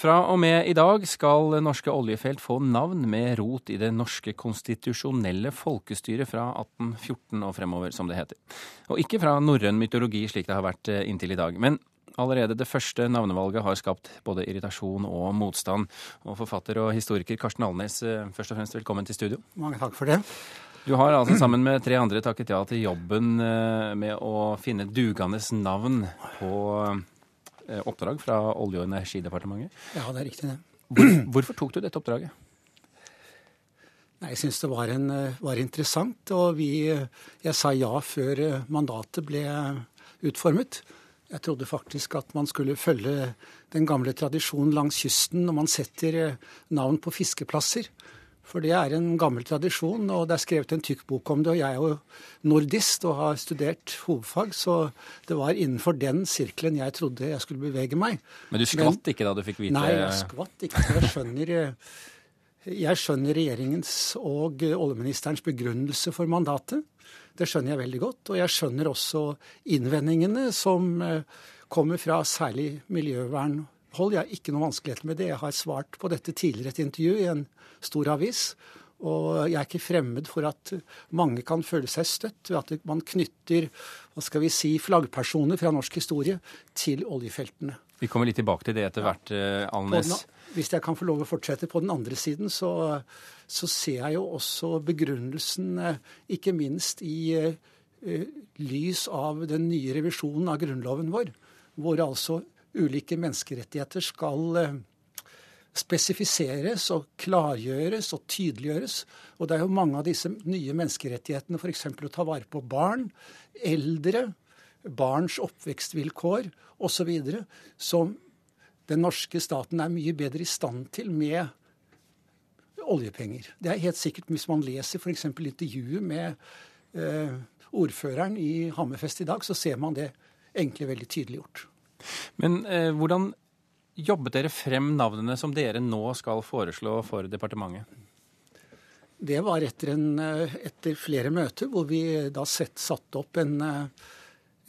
Fra og med i dag skal norske oljefelt få navn med rot i det norske konstitusjonelle folkestyret fra 1814 og fremover, som det heter. Og ikke fra norrøn mytologi, slik det har vært eh, inntil i dag. Men allerede det første navnevalget har skapt både irritasjon og motstand. Og forfatter og historiker Karsten Alnes, eh, først og fremst velkommen til studio. Mange takk for det. Du har altså sammen med tre andre takket ja til jobben eh, med å finne dugende navn på oppdrag fra Olje- og energidepartementet. Ja, det er riktig det. Hvor, hvorfor tok du dette oppdraget? Nei, Jeg syns det var, en, eh, var, interessant. Og vi, eh, jeg sa ja før mandatet ble utformet. Jeg trodde faktisk at man skulle følge den gamle tradisjonen langs kysten når man setter navn på fiskeplasser. For det er en gammel tradisjon, og det er skrevet en tykk bok om det. Og jeg er jo nordist og har studert hovedfag, så det var innenfor den sirkelen jeg trodde jeg skulle bevege meg. Men du skvatt Men, ikke da du fikk vite Nei, jeg skvatt ikke. Jeg skjønner, jeg skjønner regjeringens og oljeministerens begrunnelse for mandatet. Det skjønner jeg veldig godt. Og jeg skjønner også innvendingene som eh, kommer fra særlig miljøvernhold. Jeg har ikke noen vanskeligheter med det. Jeg har svart på dette tidligere i et intervju i en stor avis. Og jeg er ikke fremmed for at mange kan føle seg støtt ved at man knytter hva skal vi si, flaggpersoner fra norsk historie til oljefeltene. Vi kommer litt tilbake til det etter hvert. Eh, Alnes. Hvis jeg kan få lov å fortsette på den andre siden, så, så ser jeg jo også begrunnelsen, eh, ikke minst i uh, lys av den nye revisjonen av grunnloven vår, hvor altså ulike menneskerettigheter skal uh, spesifiseres og klargjøres og tydeliggjøres. Og det er jo mange av disse nye menneskerettighetene, f.eks. å ta vare på barn, eldre, barns oppvekstvilkår osv., som den norske staten er mye bedre i stand til med oljepenger. Det er helt sikkert hvis man leser f.eks. intervjuet med eh, ordføreren i Hammerfest i dag, så ser man det egentlig veldig tydeliggjort. Men eh, hvordan jobbet dere frem navnene som dere nå skal foreslå for departementet? Det var etter, en, eh, etter flere møter hvor vi da satte opp en, eh,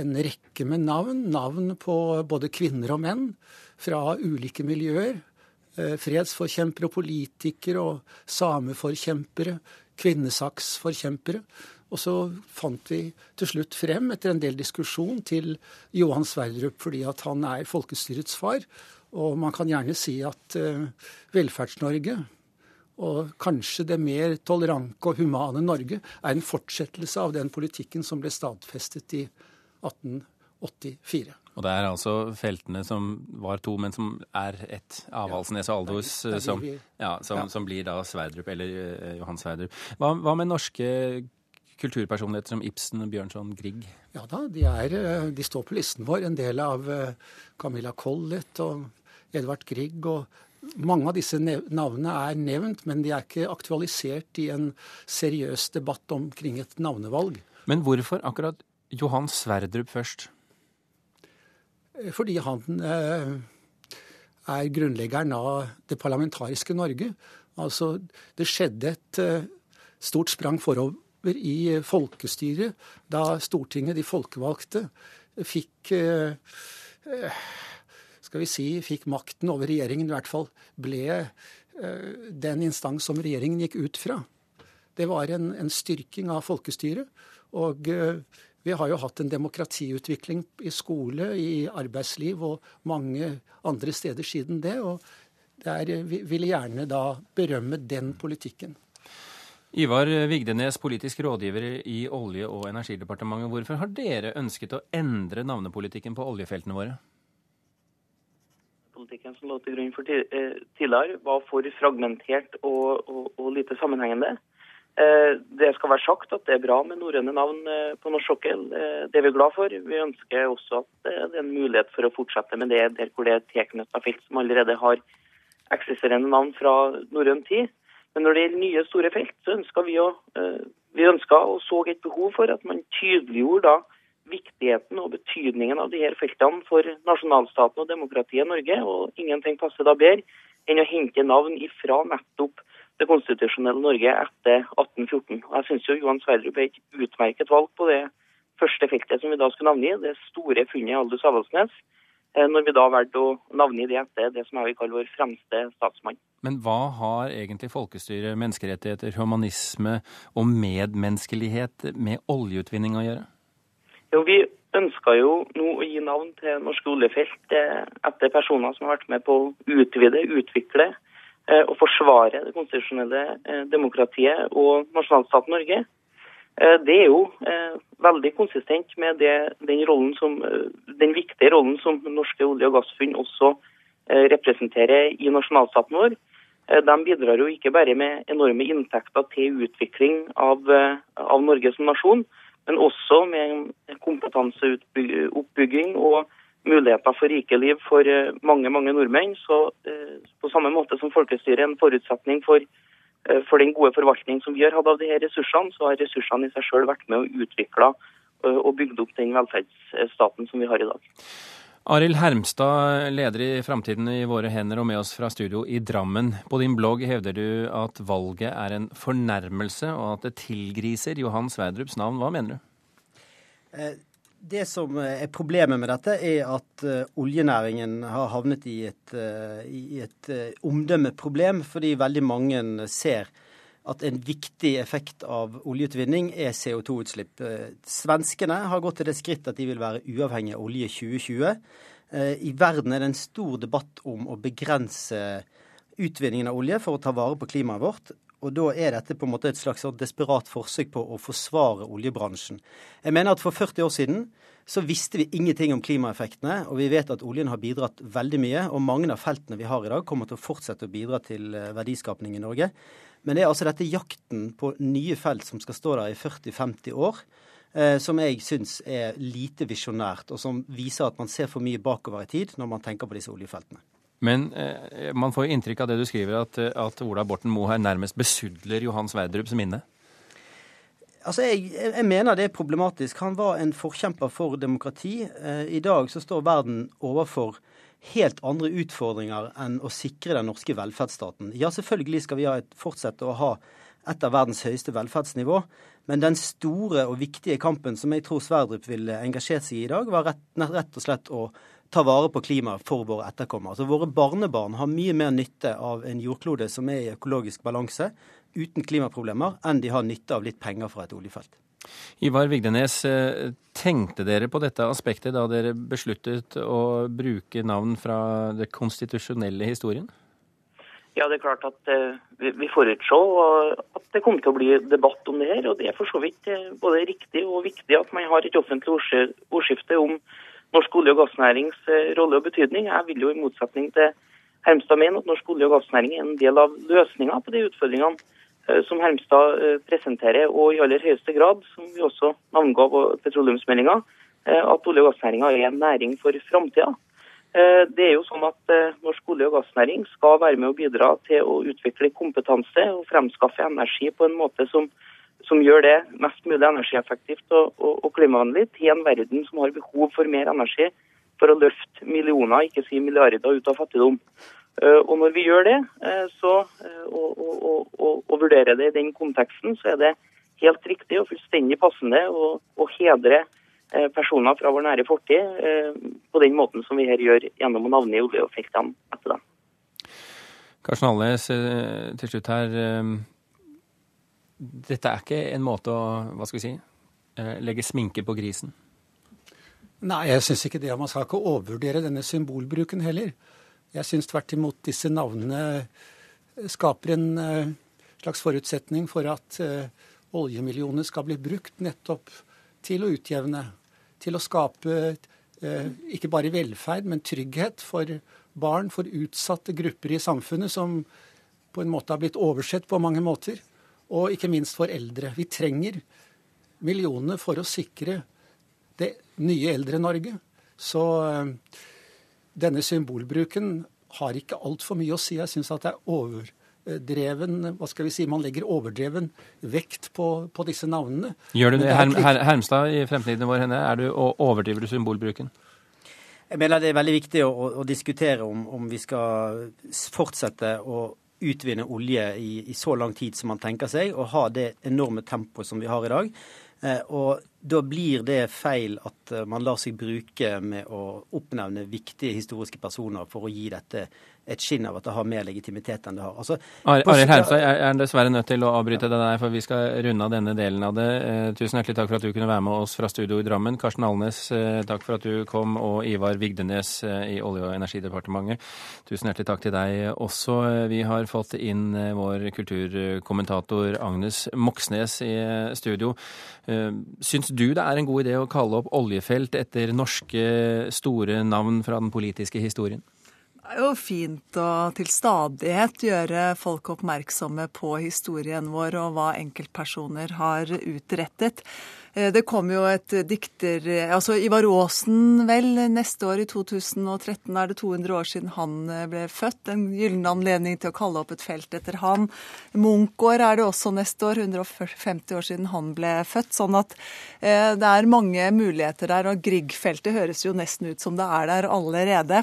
en, rekke med navn. Navn på både kvinner og menn fra ulike miljøer. Eh, fredsforkjempere og politikere og sameforkjempere, kvinnesaksforkjempere. Og så fant vi til slutt frem, etter en del diskusjon, til Johan Sverdrup fordi at han er folkestyrets far. Og man kan gjerne si at uh, Velferds-Norge, og kanskje det mer tolerante og humane Norge, er en fortsettelse av den politikken som ble stadfestet i 1884. Og det er altså feltene som var to, men som er ett. Avaldsnes og Aldous, som, ja, som, ja. som, blir da Sverdrup, eller uh, Johan Sverdrup. Hva, hva med norske kulturpersonligheter som Ibsen, Bjørnson, Grieg? Ja da, de, er, eh, de, står på listen vår. En del av Camilla Collett og Edvard Grieg. og mange av disse navnene er nevnt, men de er ikke aktualisert i en seriøs debatt omkring et navnevalg. Men hvorfor akkurat Johan Sverdrup først? Eh, fordi han eh, er grunnleggeren av det parlamentariske Norge. Altså, det skjedde et eh, stort sprang forover i folkestyret da Stortinget, de folkevalgte, fikk skal vi si, fikk makten over regjeringen, i hvert fall ble eh, den instans som regjeringen gikk ut fra. Det var en, en styrking av folkestyret. Og eh, vi har jo hatt en demokratiutvikling i skole, i arbeidsliv og mange andre steder siden det. og der vi vil gjerne da berømme den politikken. Ivar Vigdenes, politisk rådgiver i Olje- og energidepartementet. Hvorfor har dere ønsket å endre navnepolitikken på oljefeltene våre? politikken som lå til grunn for eh, tidligere, var for fragmentert og, og, og lite sammenhengende. Eh, det skal være sagt at det er bra med norrøne navn eh, på norsk sokkel. Det er vi glad for. Vi ønsker også at det er en mulighet for å fortsette med det der hvor det er tilknyttet felt som allerede har eksisterende navn fra norrøn tid. Men når det gjelder nye store felt, så ønska vi å vi ønska og så et behov for at man tydeliggjorde da viktigheten og betydningen av disse feltene for nasjonalstaten og demokratiet Norge. Og ingenting passer da bedre enn å hente navn ifra nettopp det konstitusjonelle Norge etter 1814. Og jeg syns Johan Sverdrup er et utmerket valg på det første feltet som vi da skulle navngi, det store funnet i Aldous Avaldsnes. Når vi da valgte å navngi det etter det som jeg vil kalle vår fremste statsmann. Men hva har egentlig folkestyre, menneskerettigheter, humanisme og medmenneskelighet med oljeutvinning å gjøre? Jo, Vi ønsker jo nå å gi navn til norske oljefelt etter personer som har vært med på å utvide, utvikle og forsvare det konstitusjonelle demokratiet og nasjonalstaten Norge. Eh, det er jo eh, veldig konsistent med det, den, som, eh, den, viktige rollen som norske olje- og gassfunn også representerer i nasjonalstaten vår. De bidrar jo ikke bare med enorme inntekter til utvikling av, av Norge som nasjon, men også med kompetanseoppbygging og muligheter for rike liv for mange mange nordmenn. Så På samme måte som folkestyret er en forutsetning for for den gode forvaltning som vi har hatt av disse ressursene, så har ressursene i seg sjøl vært med å utvikle eh, og bygd opp den velferdsstaten som vi har i dag. Arild Hermstad, leder i Framtiden i våre hender og med oss fra studio i Drammen. På din blogg hevder du at valget er en fornærmelse, og at det tilgriser Johan Sverdrups navn. Hva mener du? Eh, det som er problemet med dette, er at uh, oljenæringen har havnet i et, uh, i et omdømmeproblem, fordi veldig mange ser at en viktig effekt av oljeutvinning er CO2-utslipp. Svenskene har gått til det skritt at de vil være uavhengig av olje 2020. I verden er det en stor debatt om å begrense utvinningen av olje for å ta vare på klimaet vårt. Og da er dette på en måte et slags desperat forsøk på å forsvare oljebransjen. Jeg mener at for 40 år siden så visste vi ingenting om klimaeffektene, og vi vet at oljen har bidratt veldig mye. Og mange av feltene vi har i dag, kommer til å fortsette å bidra til eh, verdiskapning i Norge. Men det er altså dette jakten på nye felt som skal stå der i 40-50 år, eh, som jeg syns er lite visjonært, og som viser at man ser for mye bakover i tid når man tenker på disse oljefeltene. Men eh, man får jo inntrykk av det du skriver, at, eh, at Ola Borten Moe her nærmest besudler Johan Sverdrups minne? Altså, jeg, jeg, mener det er problematisk. Han var en forkjemper for demokrati. Eh, I dag så står verden overfor helt andre utfordringer enn å sikre den norske velferdsstaten. Ja, selvfølgelig skal vi et, fortsette å ha et av verdens høyeste velferdsnivå, men den store og viktige kampen som jeg tror Sverdrup ville engasjert seg i i dag, var rett, rett og slett å ta vare på klimaet for våre etterkommere. Altså Våre barnebarn har mye mer nytte av en jordklode som er i økologisk balanse, uten klimaproblemer, enn de har nytte av litt penger fra et oljefelt. Ivar Vigdenes, eh, tenkte dere på dette aspektet da dere besluttet å bruke navn fra det konstitusjonelle historien? Ja, det er klart at uh, vi, forutså at det kom til å bli debatt om det her. Og det er for så vidt både riktig og viktig at man har et offentlig ordskifte om norsk olje- og gassnærings eh, rolle og betydning. Jeg vil jo i motsetning til Hermstad mene at norsk olje- og gassnæring er en del av løsninga på de utfordringene eh, som Hermstad eh, presenterer, og i aller høyeste grad, som vi også navnga på petroleumsmeldinga, at olje- og gassnæringa er en næring for framtida. Det er jo sånn at Norsk olje- og gassnæring skal være med å bidra til å utvikle kompetanse og fremskaffe energi på en måte som som gjør det mest mulig energieffektivt og, og, og klimavennlig til en verden som har behov for mer energi for å løfte millioner, ikke si milliarder, ut av fattigdom. Eh, og når vi gjør det, eh, så, eh, og, og, og, vurderer det i den konteksten, så er det helt riktig og fullstendig passende å, hedre personer fra vår nære fortid på den måten som vi her gjør gjennom å navngi oljefeltene etter dem. Karsten Alnes, til slutt her dette er ikke en måte å hva skal vi si, eh, legge sminke på grisen? Nei, jeg syns ikke det. Man skal ikke overvurdere denne symbolbruken heller. Jeg syns tvert imot disse navnene skaper en eh, slags forutsetning for at oljemillionene skal bli brukt nettopp til å utjevne. Til å skape ikke bare velferd, men trygghet for barn, for utsatte grupper i samfunnet som på en måte har blitt oversett på mange måter og ikke minst for eldre. Vi trenger millionene for å sikre det nye Eldre-Norge. Så øh, denne symbolbruken har ikke altfor mye å si. Jeg syns at det er overdreven hva skal vi si, Man legger overdreven vekt på, på disse navnene. Gjør du det, Herm, Her, Hermstad i Fremtiden vår, henne, er du, overdriver du symbolbruken? Jeg mener det er veldig viktig å, å diskutere om, om vi skal fortsette å utvinne olje i, i, så lang tid som man tenker seg, og ha det enorme tempoet som vi har i dag. Og da blir det feil at man lar seg bruke med å oppnevne viktige historiske personer for å gi dette et skinn av at det har mer legitimitet enn det har. Altså, Arild Hermstad er, er dessverre nødt til å avbryte det der, for vi skal runde av denne delen av det. Eh, tusen hjertelig takk for at du kunne være med oss fra studio i Drammen. Karsten Alnes, eh, takk for at du kom, og Ivar Vigdenes eh, i Olje- og energidepartementet. Tusen hjertelig takk til deg også. Vi har fått inn vår kulturkommentator Agnes Moxnes i studio. Syns du det er en god idé å kalle opp oljefelt etter norske store navn fra den politiske historien? Det er jo fint å til stadighet gjøre folk oppmerksomme på historien vår og hva enkeltpersoner har utrettet. Eh, det kom jo et dikter Altså Ivar Aasen, vel, neste år i 2013 er det 200 år siden han eh, ble født. En gyllen anledning til å kalle opp et felt etter han. Munch-år er det også neste år, 150 år siden han ble født. Sånn at eh, det er mange muligheter der. Og Grieg-feltet høres jo nesten ut som det er der allerede.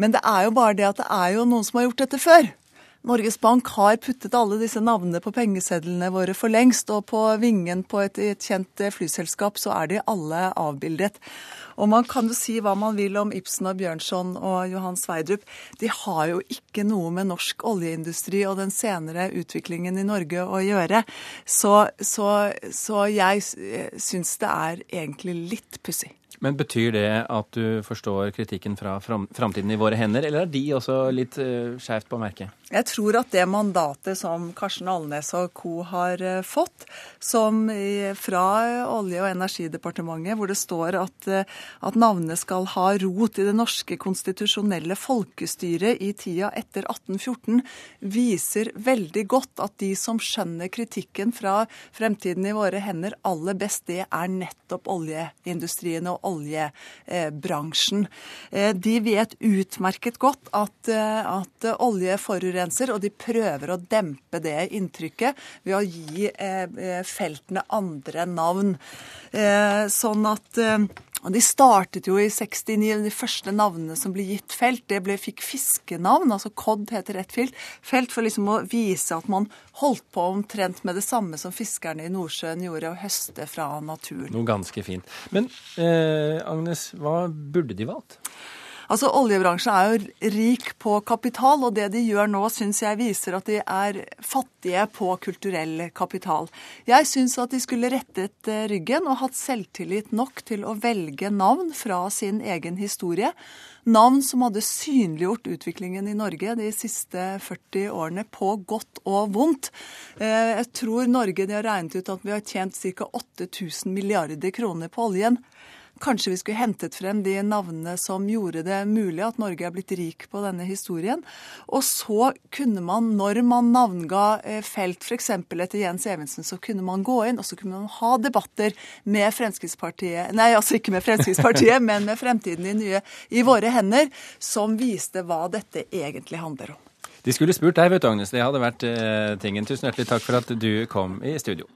Men det er jo bare det at det er jo noen som har gjort dette før. Norges Bank har puttet alle disse navnene på pengesedlene våre for lengst, og på vingen på et, et, kjent flyselskap så er de alle avbildet. Og man kan jo si hva man vil om Ibsen og Bjørnson og Johan Sverdrup. De har jo ikke noe med norsk oljeindustri og den senere utviklingen i Norge å gjøre. Så, så, så jeg syns det er egentlig litt pussig. Men Betyr det at du forstår kritikken fra Framtiden i våre hender, eller er de også litt uh, skjevt på merket? Jeg tror at det mandatet som Karsten Alnes og co. har eh, fått, som fra Olje- og energidepartementet, hvor det står at, eh, at navnet skal ha rot i det norske konstitusjonelle folkestyret i tida etter 1814, viser veldig godt at de som skjønner kritikken fra fremtiden i våre hender aller best, det er nettopp oljeindustrien og oljebransjen. Eh, de vet utmerket godt at, at olje forurenser og de prøver å dempe det inntrykket ved å gi eh, eh, feltene andre navn. Eh, sånn at og De startet jo i 69, de første navnene som ble gitt felt, det ble, fikk fiskenavn. altså Cod heter ett felt, felt for liksom å vise at man holdt på omtrent med det samme som fiskerne i Nordsjøen gjorde, å høste fra naturen. Noe ganske fint. Men eh, Agnes, hva burde de valgt? Altså, Oljebransjen er jo rik på kapital, og det de gjør nå, syns jeg viser at de er fattige på kulturell kapital. Jeg syns at de skulle rettet eh, ryggen og hatt selvtillit nok til å velge navn fra sin egen historie. Navn som hadde synliggjort utviklingen i Norge de siste 40 årene på godt og vondt. Eh, jeg tror Norge de har regnet ut at vi har tjent ca. 8000 milliarder kroner på oljen. Kanskje vi skulle hentet frem de navnene som gjorde det mulig at Norge er blitt rik på denne historien. Og så kunne man, når man navnga eh, felt f.eks. etter Jens Evensen, så kunne man gå inn og så kunne man ha debatter med Fremskrittspartiet Nei, altså ikke med Fremskrittspartiet, men med Fremtiden i nye i våre hender, som viste hva dette egentlig handler om. De skulle spurt deg, vet du, Agnes. Det hadde vært eh, tingen. Tusen hjertelig takk for at du kom i studio.